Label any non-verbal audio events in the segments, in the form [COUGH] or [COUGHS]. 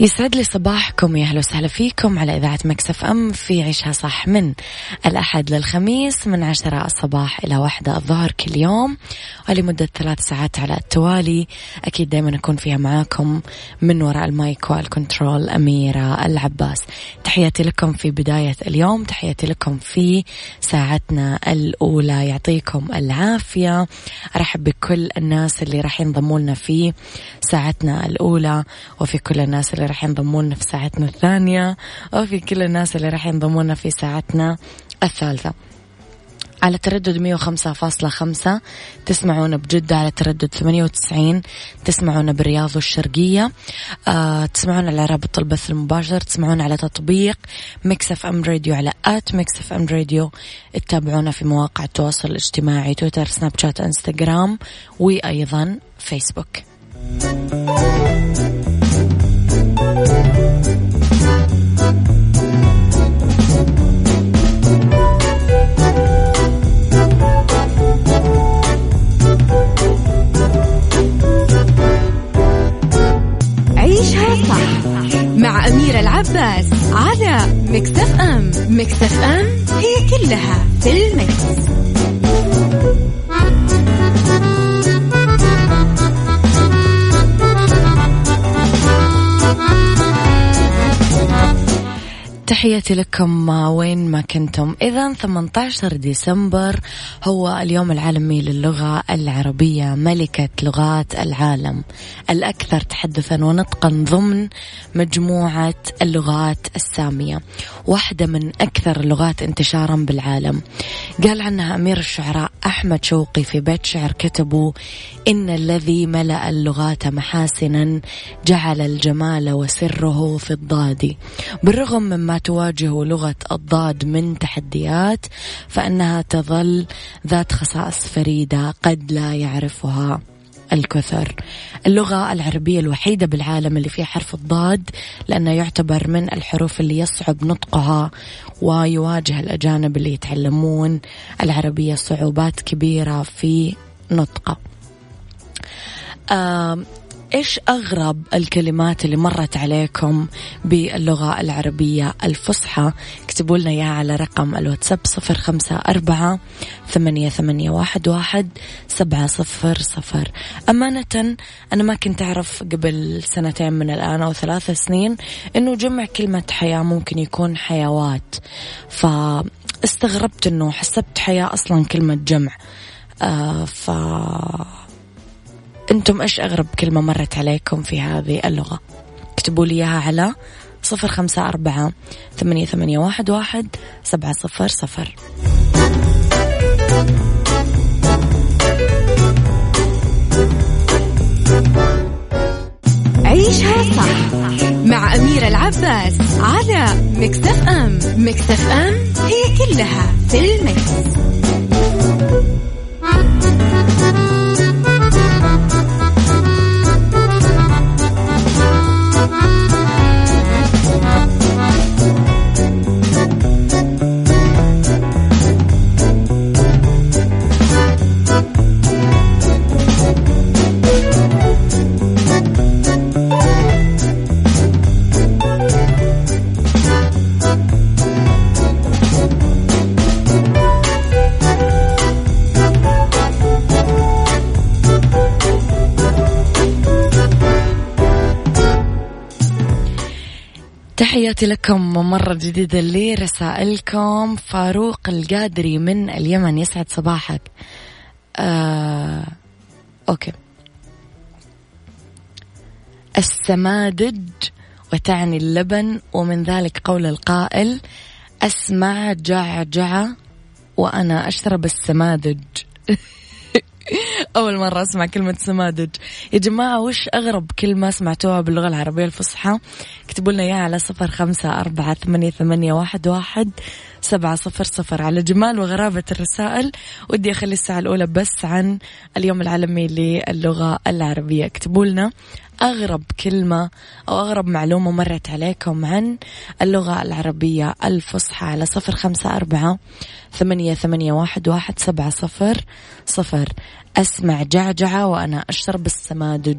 يسعد لي صباحكم يا أهلا وسهلا فيكم على إذاعة Mix FM في عيشها صح من الأحد للخميس من عشرة الصباح إلى واحدة الظهر كل يوم. ولمدة ثلاث ساعات على التوالي. أكيد دائما أكون فيها معاكم من وراء ال mic وال control أميرة العباس. تحياتي لكم في بداية اليوم تحياتي لكم في ساعتنا الأولى. يعطيكم العافية. أرحب بكل الناس اللي راح ينضموا لنا في ساعتنا الأولى وفي كل الناس اللي راح ينضموا لنا في ساعتنا الثانية وفي كل الناس اللي راح ينضموا لنا في ساعتنا الثالثة. على تردد 105.5 تسمعونا بجدة. على تردد 98 تسمعونا بالرياض والشرقية. آه تسمعونا على رابط البث المباشر تسمعونا على تطبيق Mix FM Radio على at Mix FM Radio. تتابعونا في مواقع التواصل الاجتماعي تويتر سناب شات إنستغرام وأيضا فيسبوك. مع أميرة العباس على مكتف أم مكتف أم هي كلها في المكس. تحياتي لكم وين ما كنتم. إذا 18 ديسمبر هو اليوم العالمي للغة العربية ملكة لغات العالم. الأكثر تحدثا ونطقا ضمن مجموعة اللغات السامية واحدة من أكثر اللغات انتشارا بالعالم. قال عنها أمير الشعراء أحمد شوقي في بيت شعر كتبوا إن الذي ملأ اللغات محاسنا جعل الجمال وسره في الضاد بالرغم مما تواجه لغة الضاد من تحديات فإنها تظل ذات خصائص فريدة قد لا يعرفها الكثر. اللغة العربية الوحيدة بالعالم اللي فيها حرف الضاد لأنه يعتبر من الحروف اللي يصعب نطقها ويواجه الأجانب اللي يتعلمون العربية صعوبات كبيرة في نطقه. إيش أغرب الكلمات اللي مرت عليكم باللغة العربية الفصحى؟ اكتبوا لنا إياها على رقم الواتساب صفر خمسة أربعة ثمانية, ثمانية واحد, واحد سبعة صفر صفر. أمانة أنا ما كنت أعرف قبل سنتين من الآن أو ثلاث سنين أنه جمع كلمة حياة ممكن يكون حيوات. فاستغربت أنه حسبت حياة أصلا كلمة جمع. آه ف أنتم إيش أغرب كلمة مرت عليكم في هذه اللغة؟ اكتبوا لي إياها على صفر خمسة أربعة ثمانية, ثمانية واحد, واحد سبعة صفر صفر. عيشها صح مع أميرة العباس على مكتف أم. مكتف أم هي كلها في المكس. تحياتي لكم مرة جديدة لرسائلكم. فاروق القادري من اليمن يسعد صباحك. آه أوكي. السمادج وتعني اللبن ومن ذلك قول القائل أسمع جعجعة وأنا أشرب السمادج. [LAUGHS] أول مرة أسمع كلمة سمادج. يا جماعة وش أغرب كلمة سمعتوها باللغة العربية الفصحى؟ اكتبوا لنا إياها على صفر خمسة أربعة ثمانية, ثمانية واحد, واحد سبعة صفر صفر. على جمال وغرابة الرسائل ودي أخلي الساعة الأولى بس عن اليوم العالمي للغة العربية. اكتبوا لنا أغرب كلمة أو أغرب معلومة مرت عليكم عن اللغة العربية. الفصحى على صفر خمسة أربعة ثمانية, ثمانية واحد, واحد سبعة صفر صفر. أسمع جعجعة وأنا أشرب السمادج.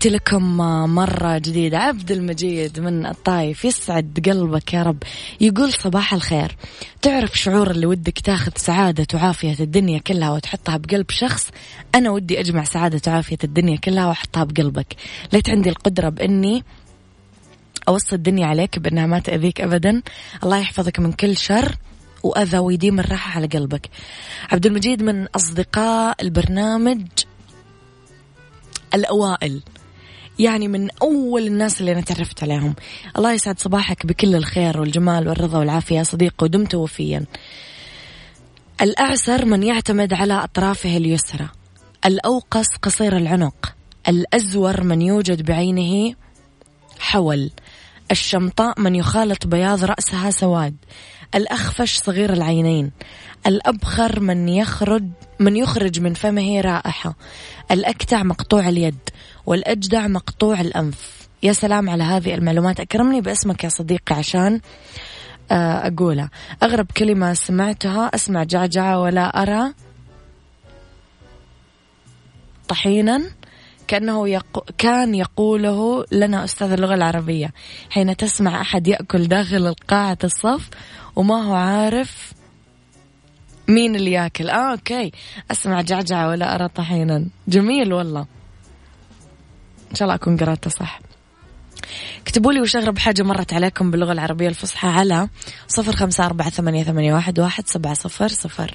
تحياتي لكم مرة جديدة. عبد المجيد من الطايف يسعد قلبك يا رب. يقول صباح الخير. تعرف شعور اللي ودك تاخذ سعادة وعافية الدنيا كلها وتحطها بقلب شخص؟ أنا ودي أجمع سعادة وعافية الدنيا كلها وأحطها بقلبك. ليت عندي القدرة بإني أوصي الدنيا عليك بأنها ما تأذيك أبدا. الله يحفظك من كل شر وأذى ويديم الراحة على قلبك. عبد المجيد من أصدقاء البرنامج الأوائل. يعني من أول الناس اللي أنا تعرفت عليهم. الله يسعد صباحك بكل الخير والجمال والرضا والعافية. يا صديقي ودمت وفيا. الأعسر من يعتمد على أطرافه اليسرى. الأوقس قصير العنق. الأزور من يوجد بعينه حول. الشمطاء من يخالط بياض رأسها سواد الأخفش صغير العينين الأبخر من يخرج من يخرج من فمه رائحة الأكتع مقطوع اليد والأجدع مقطوع الأنف. يا سلام على هذه المعلومات. أكرمني باسمك يا صديقي عشان آه، أقولها. أغرب كلمة سمعتها أسمع جعجعة ولا أرى طحينا. كأنه يقو كان يقوله لنا أستاذ اللغة العربية. حين تسمع أحد يأكل داخل القاعة الصف وما هو عارف مين اللي يأكل. آه أوكي. أسمع جعجعة ولا أرى طحينا. جميل والله. إن شاء الله أكون قرأته صح. اكتبوا لي وش أغرب حاجة مرت عليكم باللغة العربية الفصحى على صفر خمسة أربعة ثمانية, واحد سبعة صفر صفر.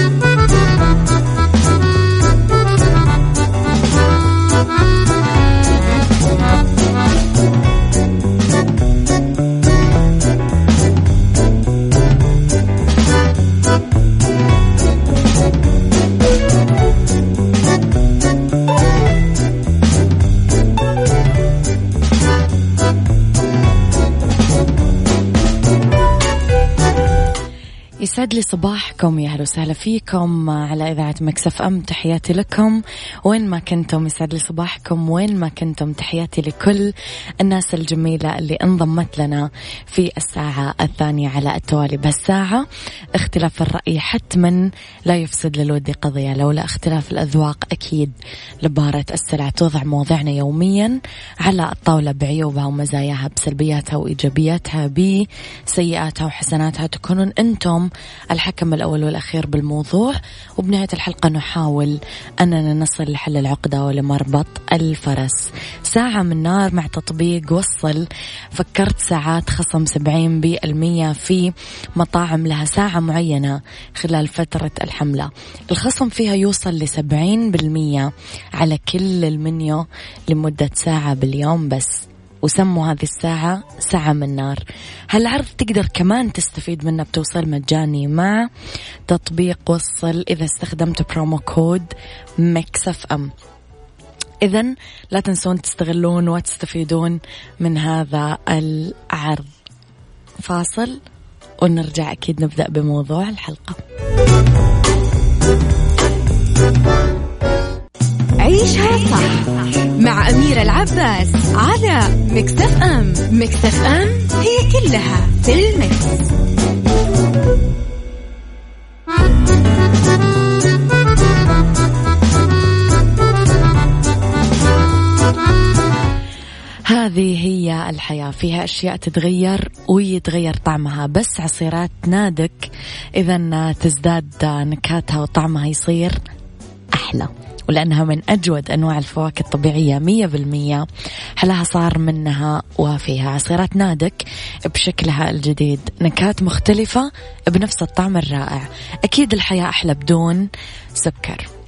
يسعد لي صباحكم يا أهلا وسهلا فيكم على إذاعة مكسف أم. تحياتي لكم. وين ما كنتم يسعد لي صباحكم وين ما كنتم تحياتي لكل الناس الجميلة اللي انضمت لنا في الساعة الثانية على التوالي بهالساعة. اختلاف الرأي حتما لا يفسد للود قضية لولا اختلاف الأذواق أكيد لبارة السلع توضع مواضيعنا يوميا على الطاولة بعيوبها ومزاياها بسلبياتها وإيجابياتها بسيئاتها وحسناتها. تكونون أنتم الحكم الأول والأخير بالموضوع. وبنهاية الحلقة نحاول أننا نصل لحل العقدة ولمربط الفرس. ساعة من نار مع تطبيق وصل. فكرت ساعات خصم 70% في مطاعم لها ساعة معينة خلال فترة الحملة. الخصم فيها يوصل لسبعين بالمية على كل المنيو لمدة ساعة باليوم بس. وسموا هذه الساعة ساعة من نار. هالعرض تقدر كمان تستفيد منه بتوصيل مجاني مع تطبيق وصل إذا استخدمت promo code Mix FM؟ إذا لا تنسون تستغلون وتستفيدون من هذا العرض. فاصل ونرجع أكيد نبدأ بموضوع الحلقة. عيشها صح. مع أميرة العباس على مكتف أم. مكتف أم هي كلها في المكس. هذه هي الحياة. فيها أشياء تتغير ويتغير طعمها بس عصيرات نادك. إذا تزداد نكهتها وطعمها يصير أحلى. ولأنها من أجود أنواع الفواكه الطبيعية مية بالمية. حلاها صار منها وفيها عصيرات نادك بشكلها الجديد. نكهات مختلفة بنفس الطعم الرائع. أكيد الحياة أحلى بدون سكر.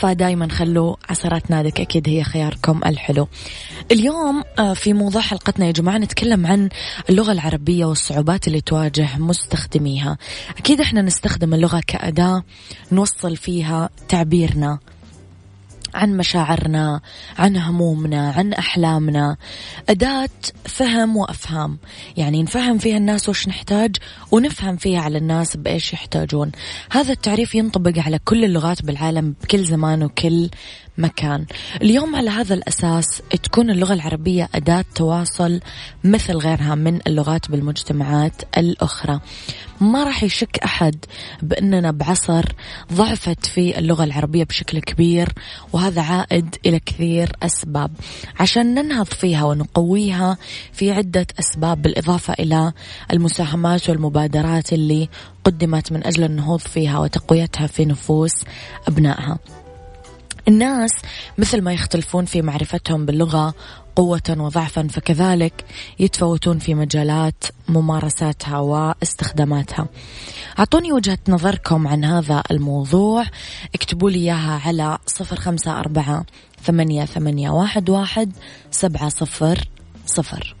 فدايما خلوا عصيرات نادك أكيد هي خياركم الحلو. اليوم آه، في موضوع حلقتنا يا جماعة نتكلم عن اللغة العربية والصعوبات اللي تواجه مستخدميها. أكيد إحنا نستخدم اللغة كأداة نوصل فيها تعبيرنا. عن مشاعرنا عن همومنا عن أحلامنا. أداة فهم وأفهام. يعني نفهم فيها الناس وش نحتاج ونفهم فيها على الناس بإيش يحتاجون. هذا التعريف ينطبق على كل اللغات بالعالم بكل زمان وكل مكان. اليوم على هذا الأساس تكون اللغة العربية أداة تواصل مثل غيرها من اللغات بالمجتمعات الأخرى. ما راح يشك أحد بأننا بعصر ضعفت في اللغة العربية بشكل كبير وهذا عائد إلى كثير أسباب. عشان ننهض فيها ونقويها في عدة أسباب بالإضافة إلى المساهمات والمبادرات اللي قدمت من أجل النهوض فيها وتقويتها في نفوس أبنائها. الناس مثل ما يختلفون في معرفتهم باللغة قوة وضعفا فكذلك يتفاوتون في مجالات ممارساتها واستخداماتها. أعطوني وجهة نظركم عن هذا الموضوع. اكتبوا لي إياها على صفر خمسة أربعة ثمانية, ثمانية واحد, واحد سبعة صفر صفر.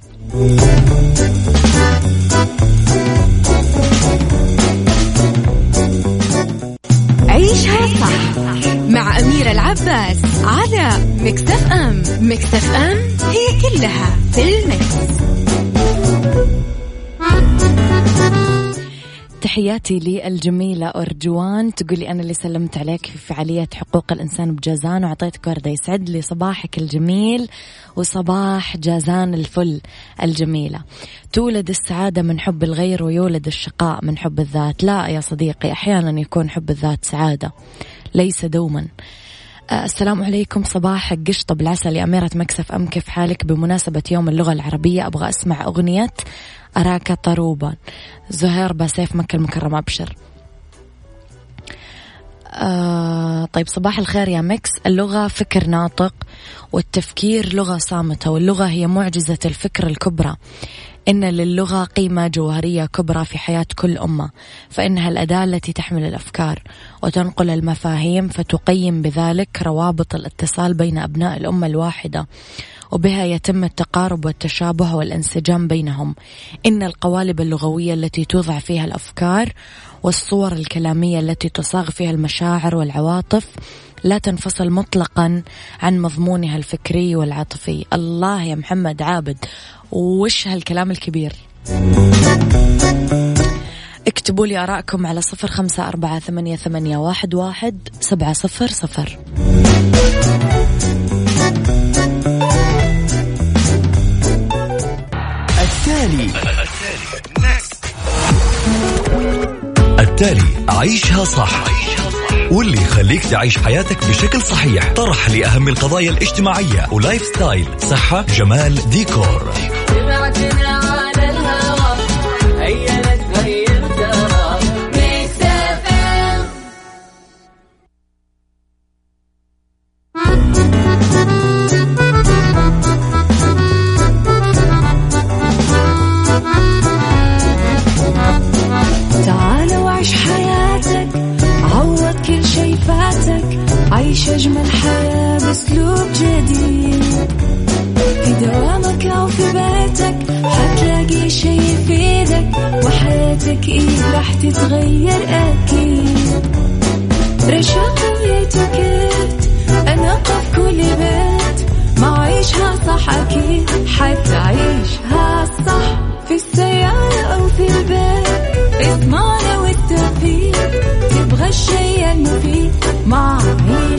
عيشها صح. مع أميرة العباس على مكتف أم. مكتف أم هي كلها في المكس. تحياتي للجميلة أرجوان. تقولي أنا اللي سلمت عليك في فعالية حقوق الإنسان بجازان وعطيتك وردة يسعد لي صباحك الجميل وصباح جازان الفل الجميلة. تولد السعادة من حب الغير ويولد الشقاء من حب الذات. لا يا صديقي أحيانا يكون حب الذات سعادة. ليس دوما. آه، السلام عليكم. صباحك قشطة بالعسل يا أميرة Mix FM. كيف حالك؟ بمناسبة يوم اللغة العربية أبغى أسمع أغنية أراك طروبا. زهير بسيف مكة المكرمة أبشر. آه طيب صباح الخير يا Mix. اللغة فكر ناطق والتفكير لغة صامتة واللغة هي معجزة الفكر الكبرى. إن للغة قيمة جوهرية كبرى في حياة كل أمة فإنها الأداة التي تحمل الأفكار وتنقل المفاهيم فتقيم بذلك روابط الاتصال بين أبناء الأمة الواحدة وبها يتم التقارب والتشابه والانسجام بينهم. إن القوالب اللغوية التي توضع فيها الأفكار والصور الكلامية التي تصاغ فيها المشاعر والعواطف لا تنفصل مطلقا عن مضمونها الفكري والعاطفي. الله يا محمد عابد. وش هالكلام الكبير؟ اكتبوا لي آراءكم على صفر خمسة أربعة ثمانية, ثمانية واحد, واحد سبعة صفر صفر. التالي. عيشها صح. واللي يخليك تعيش حياتك بشكل صحيح. طرح لأهم القضايا الاجتماعية و lifestyle. صحة جمال ديكور. حياتك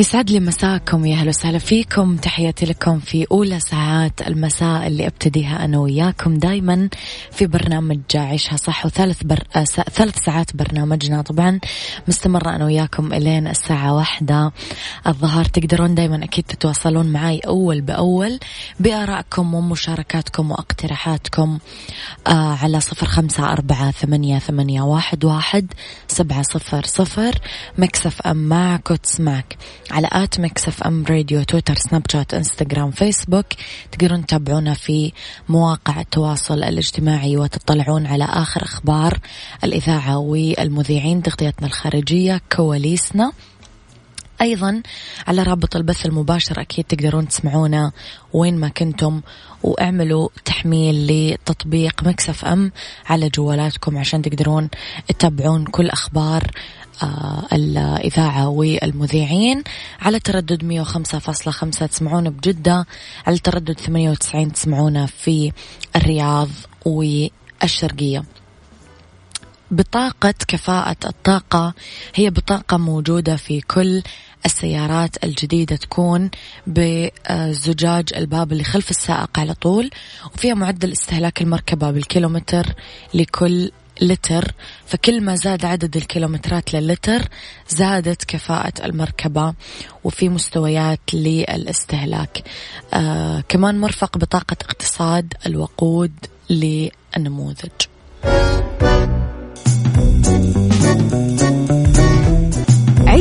يسعد لي مساكم يا أهلا وسهلا فيكم. تحياتي لكم في أولى ساعات المساء اللي أبتديها أنا وياكم دائما في برنامج عيشها صح وثالث بر... آه، ثلاث ساعات برنامجنا. طبعا مستمرة أنا وياكم إلين الساعة واحدة الظهر. تقدرون دائما أكيد تتواصلون معي أول بأول بآرائكم ومشاركاتكم واقتراحاتكم آه على صفر خمسة أربعة ثمانية, ثمانية واحد, واحد سبعة صفر صفر. Mix FM معك وتسمعك على at Mix FM Radio تويتر سناب شات إنستغرام فيسبوك. تقدرون تتابعونا في مواقع التواصل الاجتماعي وتطلعون على آخر أخبار الإذاعة والمذيعين تغطيتنا الخارجية كواليسنا. أيضا على رابط البث المباشر أكيد تقدرون تسمعونا وين ما كنتم واعملوا تحميل لتطبيق مكسف أم على جوالاتكم عشان تقدرون تتابعون كل أخبار آه، الإذاعة والمذيعين على تردد 105.5 تسمعونا بجدة على تردد 98 تسمعونا في الرياض والشرقية بطاقة كفاءة الطاقة هي بطاقة موجودة في كل السيارات الجديدة تكون بزجاج الباب اللي خلف السائق على طول وفيها معدل استهلاك المركبة بالكيلومتر لكل لتر فكل ما زاد عدد الكيلومترات للتر زادت كفاءة المركبة وفي مستويات للاستهلاك. آه كمان مرفق بطاقة اقتصاد الوقود للنموذج.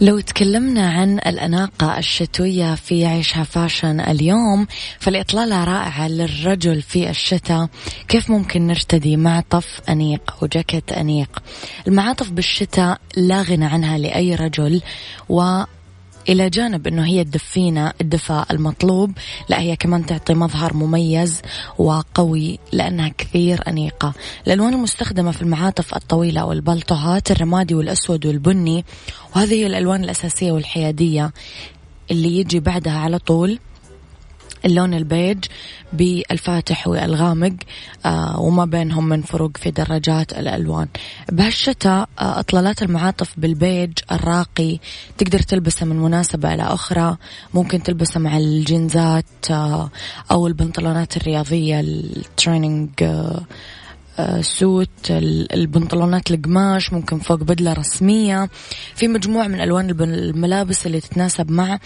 لو تكلمنا عن الأناقة الشتوية في عيشها فاشن اليوم فالإطلالة رائعة للرجل في الشتاء. كيف ممكن نرتدي معطف أنيق أو جاكيت أنيق؟ المعاطف بالشتاء لا غنى عنها لأي رجل و إلى جانب أنه هي تدفينا الدفاء المطلوب. لا هي كمان تعطي مظهر مميز وقوي لأنها كثير أنيقة. الألوان المستخدمة في المعاطف الطويلة أو البلطوهات الرمادي والأسود والبني وهذه هي الألوان الأساسية والحيادية اللي يجي بعدها على طول. اللون البيج بالفاتح والغامق آه وما بينهم من فروق في درجات الألوان. بهالشتاء آه إطلالات المعاطف بالبيج الراقي تقدر تلبسه من مناسبة إلى أخرى. ممكن تلبسه مع الجينزات آه أو البنطلونات الرياضية ال training suit البنطلونات القماش ممكن فوق بدلة رسمية. في مجموعة من ألوان الملابس اللي تتناسب مع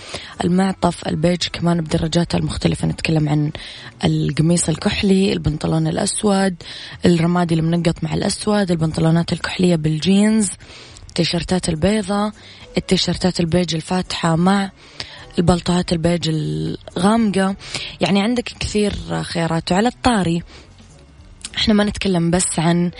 المعطف البيج كمان بدرجاتها المختلفة. نتكلم عن القميص الكحلي البنطلون الأسود الرمادي المنقط مع الأسود البنطلونات الكحلية بالجينز التيشيرتات البيضة التيشيرتات البيج الفاتحة مع البلطوات البيج الغامقة. يعني عندك كثير خيارات. وعلى الطاري إحنا ما نتكلم بس عن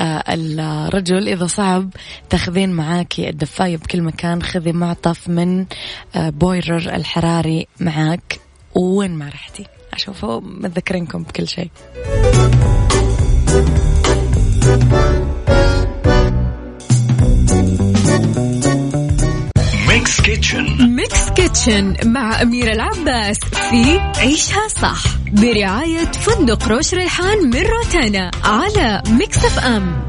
آه، الرجل. إذا صعب تاخذين معاكي الدفاية بكل مكان خذي معطف من آه، بويرر الحراري معاك. وين ما رحتي. أشوفه متذكرينكم بكل شيء. ميكس كيتشن ميكس كيتشن مع أميرة العباس في عيشها صح. برعاية فندق روش ريحان من روتانا على Mix FM.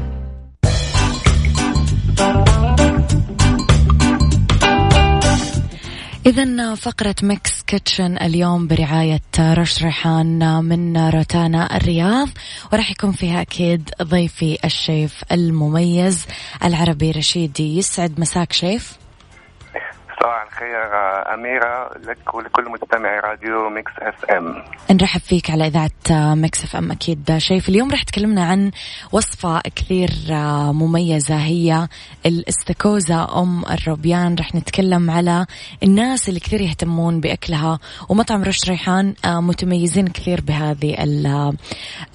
إذا فقرة Mix Kitchen اليوم برعاية روش ريحان من روتانا الرياض وراح يكون فيها أكيد ضيفي الشيف المميز العربي رشيدي. يسعد مساك شيف. صباح الخير أميرة لك ولكل مستمعي راديو Mix FM. نرحب فيك على إذاعة Mix FM. أكيد شيف اليوم راح تكلمنا عن وصفة كثير مميزة هي الاستاكوزا أم الروبيان. راح نتكلم على الناس اللي كثير يهتمون بأكلها ومطعم روش ريحان متميزين كثير بهذه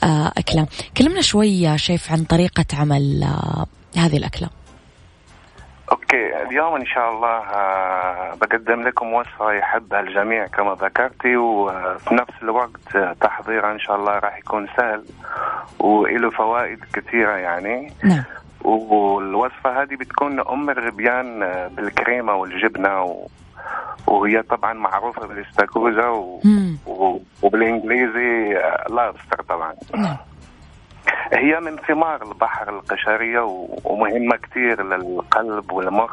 الأكلة كلمنا شوية شيف عن طريقة عمل هذه الأكلة. Okay اليوم إن شاء الله آه، بقدم لكم وصفة يحبها الجميع كما ذكرتي وفي نفس الوقت تحضيرها إن شاء الله راح يكون سهل وله فوائد كثيرة يعني. نعم. والوصفة هذه بتكون ام الربيان آه، بالكريمة والجبنة و... وهي طبعا معروفة بالإستاكوزا و... و... وبالإنجليزي لابستر طبعا. نعم. هي من ثمار البحر القشرية ومهمة كثير للقلب والمخ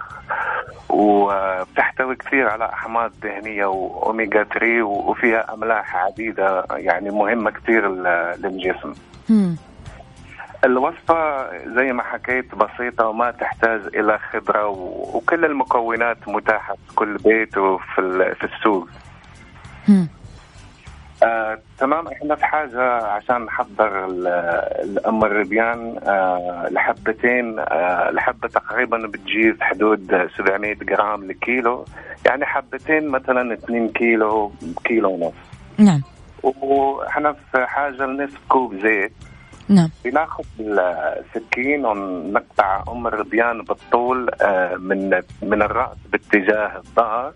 وبتحتوي كثير على أحماض دهنية وأوميجا 3 وفيها أملاح عديدة يعني مهمة كثير للجسم. الوصفة زي ما حكيت بسيطة وما تحتاج إلى خبرة وكل المكونات متاحة في كل بيت وفي في السوق. آه، تمام. إحنا في حاجة عشان نحضر الام الربيان آه، لحبتين آه، الحبه تقريبا بتجي في حدود 700 جرام لكيلو. يعني حبتين مثلا 2 كيلو كيلو ونص. نعم. وإحنا في حاجة لنصف كوب زيت. نعم. بناخذ السكين ونقطع ام الربيان بالطول آه، من من الرأس باتجاه الظهر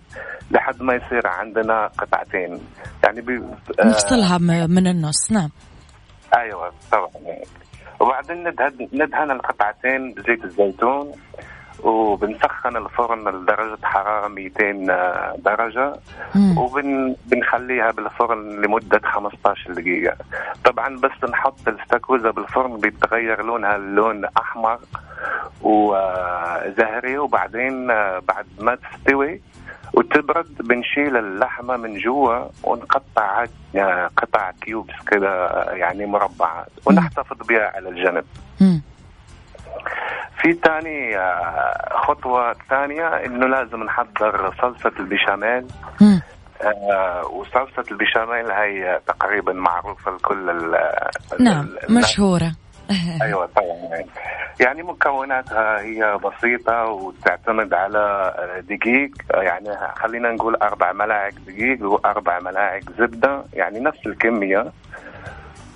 لحد ما يصير عندنا قطعتين. يعني بي آه، نفصلها من النص نعم. أيوه طبعا. وبعدين ندهن ندهن القطعتين بزيت الزيتون. وبنسخن الفرن لدرجة حرارة 200 درجة. وبنخليها بالفرن لمدة 15 دقيقة. طبعا بس نحط الاستاكوزا بالفرن بيتغير لونها اللون أحمر وزهري وبعدين بعد ما تستوي وتبرد بنشيل اللحمة من جوا ونقطعها قطع كيوبس كده يعني مربعات. ونحتفظ بها على الجنب. في تاني آه، خطوة ثانية إنه لازم نحضر صلصة البشاميل. آه وصلصة البشاميل هي تقريبا معروفة لكل ال نعم مشهورة. [LAUGHS] أيوه طبعا. يعني مكوناتها هي بسيطة وتعتمد على دقيق. يعني خلينا نقول أربع ملاعق دقيق وأربع ملاعق زبدة. يعني نفس الكمية.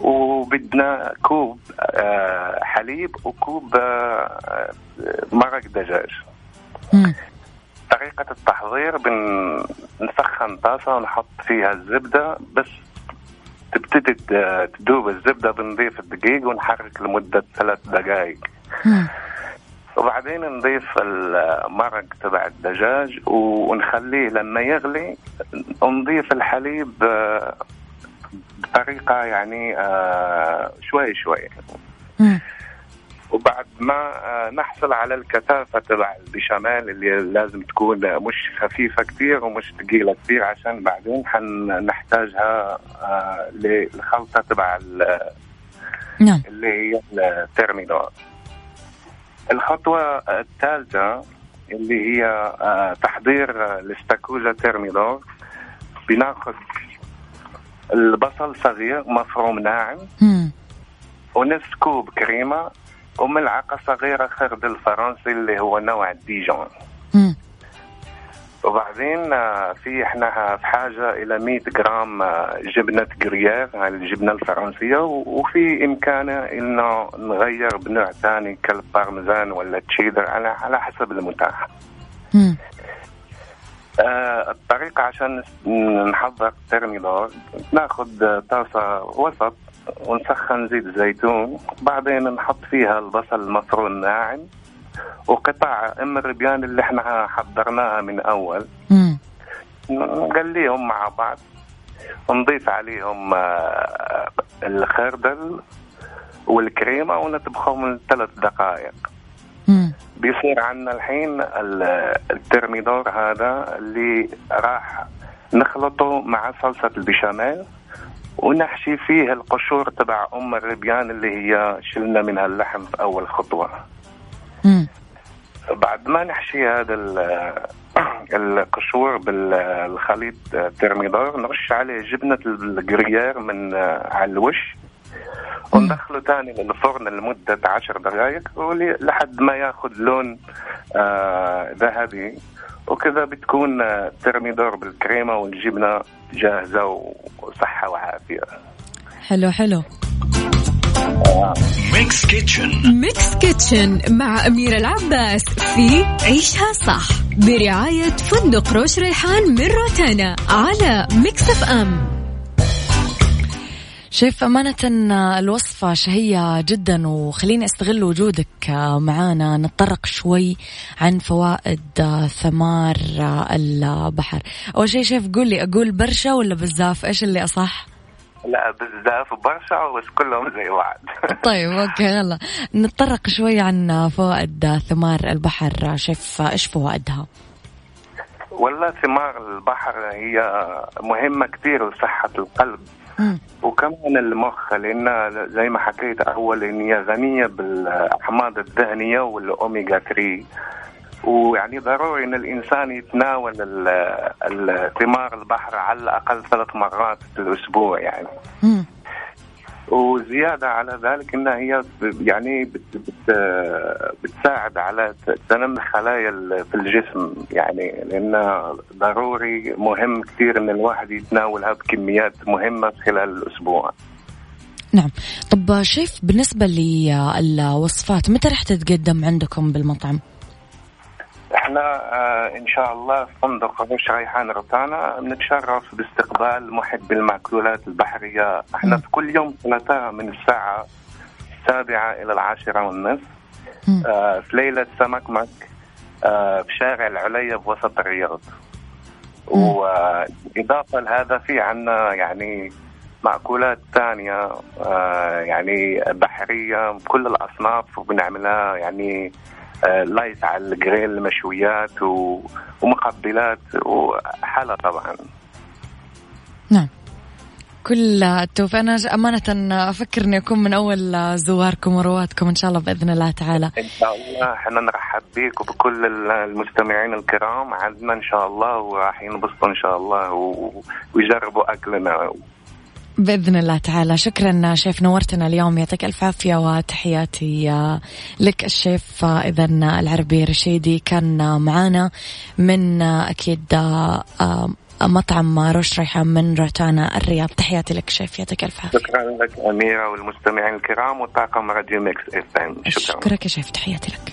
وبدنا كوب آه، حليب وكوب آه، مرق دجاج. طريقة التحضير بنسخن طاسة ونحط فيها الزبدة بس تبتدي ت- تذوب الزبدة بنضيف الدقيق ونحرك لمدة ثلاث دقائق. وبعدين نضيف المرق تبع الدجاج ونخليه لما يغلي نضيف الحليب بطريقة يعني آه، شوي شوي. وبعد ما آه، نحصل على الكثافة تبع البشاميل اللي لازم تكون مش خفيفة كثير ومش ثقيلة كثير عشان بعدين حنحتاجها آه، للخلطة تبع نعم. اللي هي الترميدور الخطوة الثالثة اللي هي تحضير الاستاكوزا ترميدور بناخذ البصل صغير مفروم ناعم. ونصف كوب كريمة وملعقة صغيرة خردل فرنسي اللي هو نوع ديجون مم. وبعدين آه، في إحنا في حاجة إلى 100 جرام آه، جبنة جريير هاي الجبنة الفرنسية و- وفي إمكاننا إنه نغير بنوع ثاني كالبارميزان ولا تشيدر على على حسب المتاح. آه الطريقة عشان نحضر ترميدور ناخذ آه، طاسة وسط ونسخن زيت زيتون بعدين نحط فيها البصل المفروم ناعم وقطع أم الربيان اللي إحنا حضرناها من أول. نقليهم مع بعض ونضيف عليهم آه، الخردل والكريمة ونطبخهم ثلاث دقائق مم. بيصير عندنا الحين ال- الترميدور هذا اللي راح نخلطه مع صلصة البشاميل ونحشي فيه القشور تبع أم الربيان اللي هي شلنا منها اللحم في أول خطوة مم. بعد ما نحشي هذا ال- [COUGHS] القشور بالخليط ترميدور نرش عليه جبنة الجريير من على الوش وندخله تاني للفرن لمدة عشر دقائق لحد ما يأخذ لون آه، ذهبي. وكذا بتكون آه، ترميدور بالكريمة والجبنة جاهزة وصحة وعافية. حلو حلو. ميكس كيتشن Mix Kitchen مع أميرة العباس في عيشها صح برعاية فندق روش ريحان من روتانا على Mix FM شيف أمانة الوصفة شهية جدا وخليني أستغل وجودك معانا. نتطرق شوي عن فوائد ثمار البحر. أول شيء شيف قول لي أقول برشا ولا بزاف إيش اللي أصح؟ لا بزاف برشا بس كلهم زي بعض. [LAUGHS] طيب أوكي يلا. نتطرق شوي عن فوائد ثمار البحر. شيف إيش فوائدها؟ والله ثمار البحر هي مهمة كثير لصحة القلب. وكمان المخ لأنها زي ما حكيت أول إن هي غنية بالأحماض الدهنية والأوميجا 3 ويعني ضروري إن الإنسان يتناول ال- ال- ثمار البحر على الأقل ثلاث مرات في الأسبوع يعني. مم. وزيادة على ذلك إنها هي يعني بت بت بتساعد على تنمي خلايا في الجسم يعني لانها ضروري مهم كثير إن الواحد يتناولها بكميات مهمة خلال الأسبوع. نعم طب شيف بالنسبة للوصفات متى رح تتقدم عندكم بالمطعم إحنا آه إن شاء الله في فندق روش ريحان روتانا بنتشرف باستقبال محبي المأكولات البحرية إحنا. في كل يوم ثلاثاء من الساعة السابعة إلى العاشرة والنصف. آه في ليلة سمكمك آه في شارع العليا بوسط الرياض. وإضافة لهذا في عنا يعني مأكولات ثانية آه يعني بحرية بكل الأصناف وبنعملها يعني لايت على الجريل مشويات و- ومقبلات وحلا طبعا. نعم. كل التوفيق. أنا ج- أمانة أفكر إني أكون من أول زواركم ورواتكم إن شاء الله بإذن الله تعالى. إن شاء الله. إحنا نرحب بك وبكل ال- المستمعين الكرام. عندنا إن شاء الله وراح ينبسطوا إن شاء الله ويجربوا أكلنا. بإذن الله تعالى. شكرا شيف نورتنا اليوم. يعطيك ألف عافية وتحياتي لك الشيف اذا العربي رشيدي كان معانا من أكيد مطعم روش ريحان من روتانا الرياض. تحياتي لك شيف. يعطيك ألف عافية. شكرا لك أميرة والمستمعين الكرام. وطاقم راديو Mix FM شكرا. أشكرك يا شيف. تحياتي لك.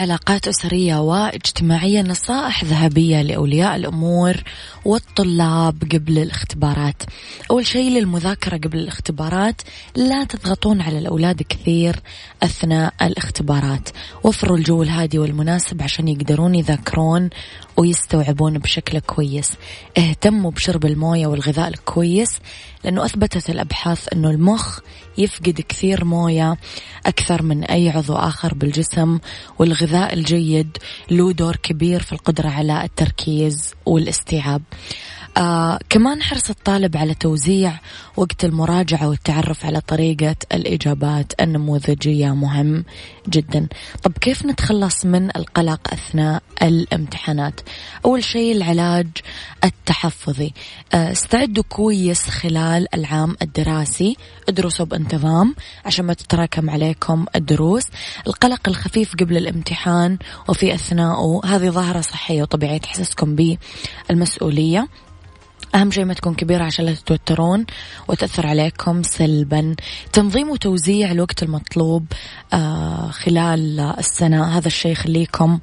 علاقات أسرية واجتماعية نصائح ذهبية لأولياء الأمور والطلاب قبل الاختبارات. أول شيء للمذاكرة قبل الاختبارات لا تضغطون على الأولاد كثير أثناء الاختبارات. وفروا الجو الهادي والمناسب عشان يقدرون يذاكرون ويستوعبون بشكل كويس. اهتموا بشرب الموية والغذاء الكويس لأنه أثبتت الأبحاث أنه المخ يفقد كثير موية أكثر من أي عضو آخر بالجسم والغذاء الجيد له دور كبير في القدرة على التركيز والاستيعاب. آه كمان حرص الطالب على توزيع وقت المراجعة والتعرف على طريقة الإجابات النموذجية مهم جدا. طب كيف نتخلص من القلق أثناء الامتحانات؟ أول شيء العلاج التحفظي. آه استعدوا كويس خلال العام الدراسي. ادرسوا بانتظام عشان ما تتراكم عليكم الدروس. القلق الخفيف قبل الامتحان وفي أثناءه هذه ظاهرة صحية وطبيعية تحسسكم بالمسؤولية. أهم شيء ما تكون كبيرة عشان لا تتوترون وتأثر عليكم سلبا. تنظيم وتوزيع الوقت المطلوب آه خلال السنة هذا الشيء يخليكم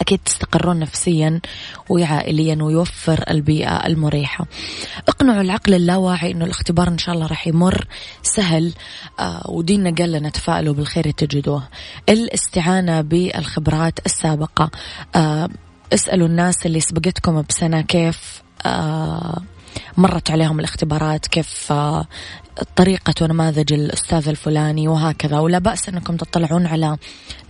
أكيد تستقرون نفسيا وعائليا ويوفر البيئة المريحة. اقنعوا العقل اللاواعي أنه الاختبار إن شاء الله راح يمر سهل آه وديننا قال لنا تفائلوا بالخير تجدوه. الاستعانة بالخبرات السابقة. آه اسألوا الناس اللي سبقتكم بسنة كيف مرت عليهم الاختبارات كيف آه، طريقة ونماذج الأستاذ الفلاني وهكذا. ولا بأس أنكم تطلعون على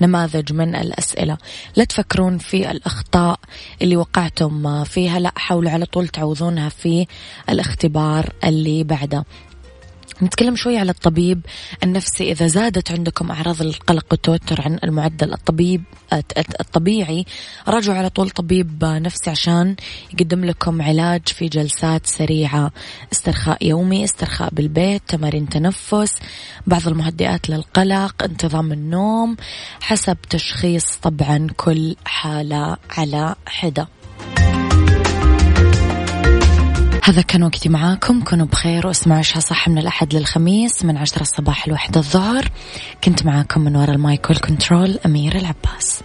نماذج من الأسئلة. لا تفكرون في الأخطاء اللي وقعتم فيها لا حاولوا على طول تعوضونها في الاختبار اللي بعده. نتكلم شوي على الطبيب النفسي. إذا زادت عندكم أعراض القلق والتوتر عن المعدل الطبيب الطبيعي راجعوا على طول طبيب نفسي عشان يقدم لكم علاج في جلسات سريعة. استرخاء يومي استرخاء بالبيت تمارين تنفس بعض المهدئات للقلق انتظام النوم حسب تشخيص طبعا كل حالة على حدة. هذا كان وقتي معاكم. كونوا بخير واسمعوا عشها صح من الأحد للخميس من عشرة الصباح لوحدة الظهر. كنت معاكم من وراء المايك والكنترول أميرة العباس.